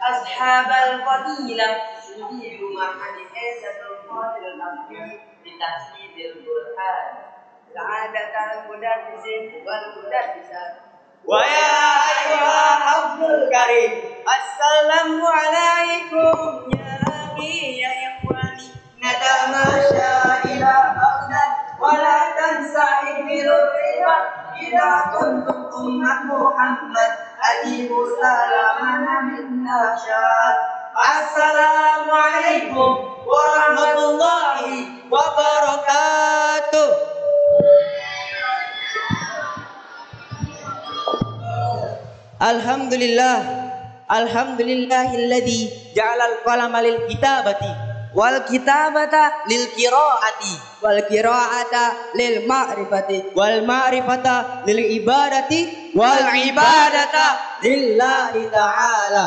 ashabal qadilah yubi'u ma'ani aizatul qadir al-akhir bitahsidil burhan sa'adatan mudaddisin wal mudaddisat wa ya ayyuha abdul karim assalamu alaikum ya akhi ya ikhwani natamasha ila baghdad wa la tansa ibnu ribat ila kuntum ummat muhammad أجيبوا سلامنا منا شاد السلام عليكم ورحمة الله وبركاته Alhamdulillah Alhamdulillahilladzi ja'alal qalama lil kitabati wal kitabata lil qiraati. Wal qiraata lil ma'rifati. Wal ma'rifata lil ibadati. Wal ibadata lillahi ta'ala.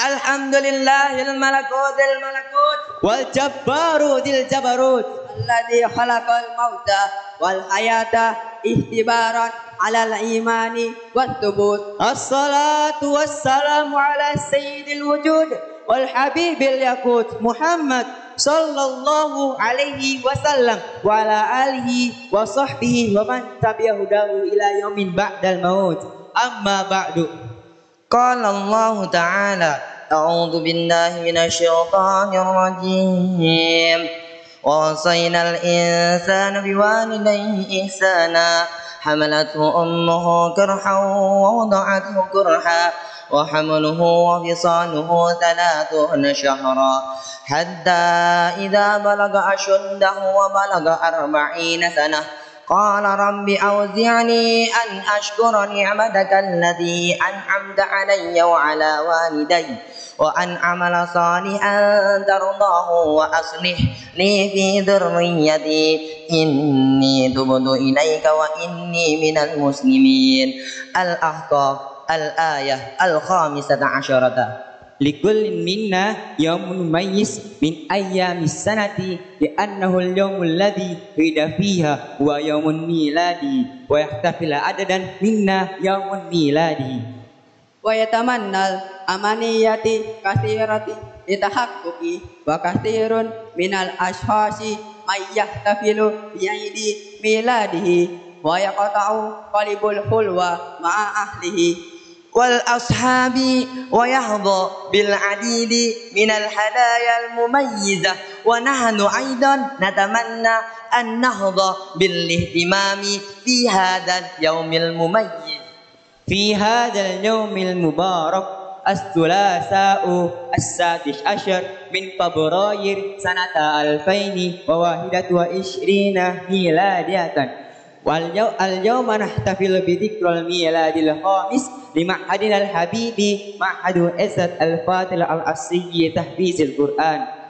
Alhamdulillahil malakutil malakut. Wal jabbaru dil jabarut alladhi khalaqal mauta wal hayata ihtibaran ala al-imani wat tubut as-salatu wassalamu ala sayyidil wujud. والحبيب اليقوت محمد صلى الله عليه وسلم وعلى آله وصحبه ومن تبع هداه إلى يوم بعد الموت. أما بعد. قال الله تعالى أعوذ بالله من الشيطان الرجيم. ووصينا الإنسان بوالديه إحسانا. حملته أمه كرحا ووضعته كرحا. وحمله وفصاله ثلاثون شهرا حتى إذا بلغ أشده وبلغ أربعين سنة قال رب أوزعني أن أشكر نعمتك الذي أنعمت علي وعلى والدي وأن أعمل صالحا ترضاه وأصلح لي في ذريتي. إني تبت إليك وإني من المسلمين. الأحقاف. al-ayah al-khamisata asyarata likullin minna yaumun mayyiz min ayyamis sanati li'annahu al-yawmul ladzi wida fiha wa yaumun miladi wa yahtafila adadan minna yaumun miladi. Wa yatamannal amaniyati katsirati litahaqquqi wa katsirun minal ashasi may yahtafilu bi'idi miladihi wa yaqta'u qalibul hulwa ma'a ahlihi. والأصحاب ويحظى بالعديد من الهدايا المميزة. ونحن أيضا نتمنى أن نحظى بالاهتمام في هذا اليوم المميز. في هذا اليوم المبارك الثلاثاء السادس عشر من فبراير سنة 2021 ميلادية. wal yaw al yawma lebih bi dzikril miladil khamis li ma'hadin al habibi ma'hadu izzat al fatil al asri tahfizil quran.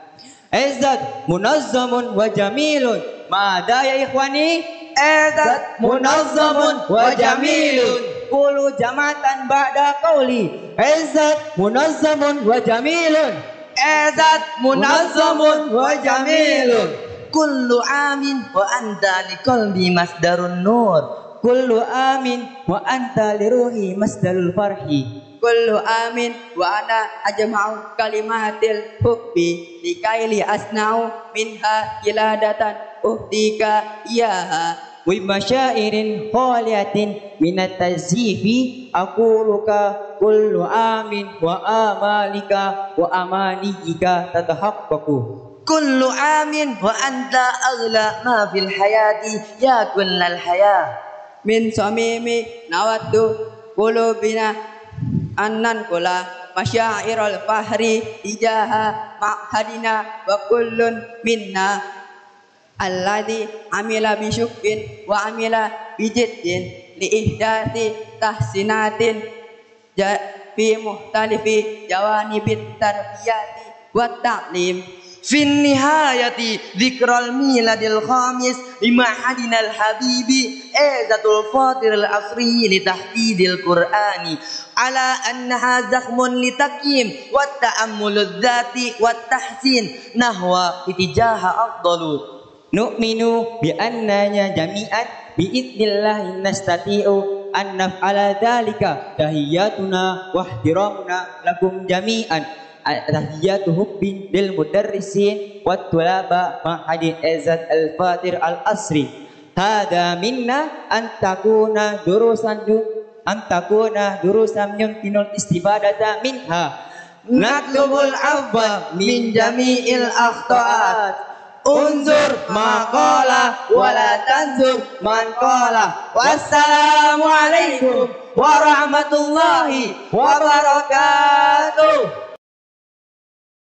Izzat munazzamun wa jamilun. Ma ya ikhwani? Izzat munazzamun wa jamilun. Kulu jamatan ba'da qawli. Izzat munazzamun wa jamilun. Izzat munazzamun wa jamilun kullu amin wa anta liqalbi masdarun nur. Kullu amin wa anta liruhi masdarul farhi. Kullu amin wa ana ajma'u kalimatil hubbi likaili asna'u minha iladatan uhdika iyaha. Wa masyairin khaliatin minat tazifi aquluka kullu amin wa amalika wa amaniyika tatahaqqaqu kullu amin wa anta aghla ma fil hayati ya kullal haya. Min samimi nawaddu qulubina annan kula masyairul fahri ijaha ma'hadina wa kullun minna. Alladhi amila bisyukbin wa amila bi li ihdati tahsinatin ja, fi muhtalifi jawani tarbiyati wa ta'lim fin nihayati dzikral miladil khamis lima hadinal habibi ezatul fatiril asri li tahdidil qur'ani. Ala annaha zakhmun li takim wa ta'ammulul dzati wa tahsin nahwa itijaha afdalu. Nu'minu bi annanya jamiat bi idnillahi nastati'u an naf'ala dzalika tahiyatuna wa ihtiramuna lakum jami'an tahiyyatuhum bil mudarrisin wa tulaba ma hadi al fatir al asri hada minna an takuna durusan an takuna durusan yumkinul istibadata minha. Natlubul afwa min jami'il akhtaat. Unzur maqala wala tanzur man qala. Wassalamu alaikum warahmatullahi wabarakatuh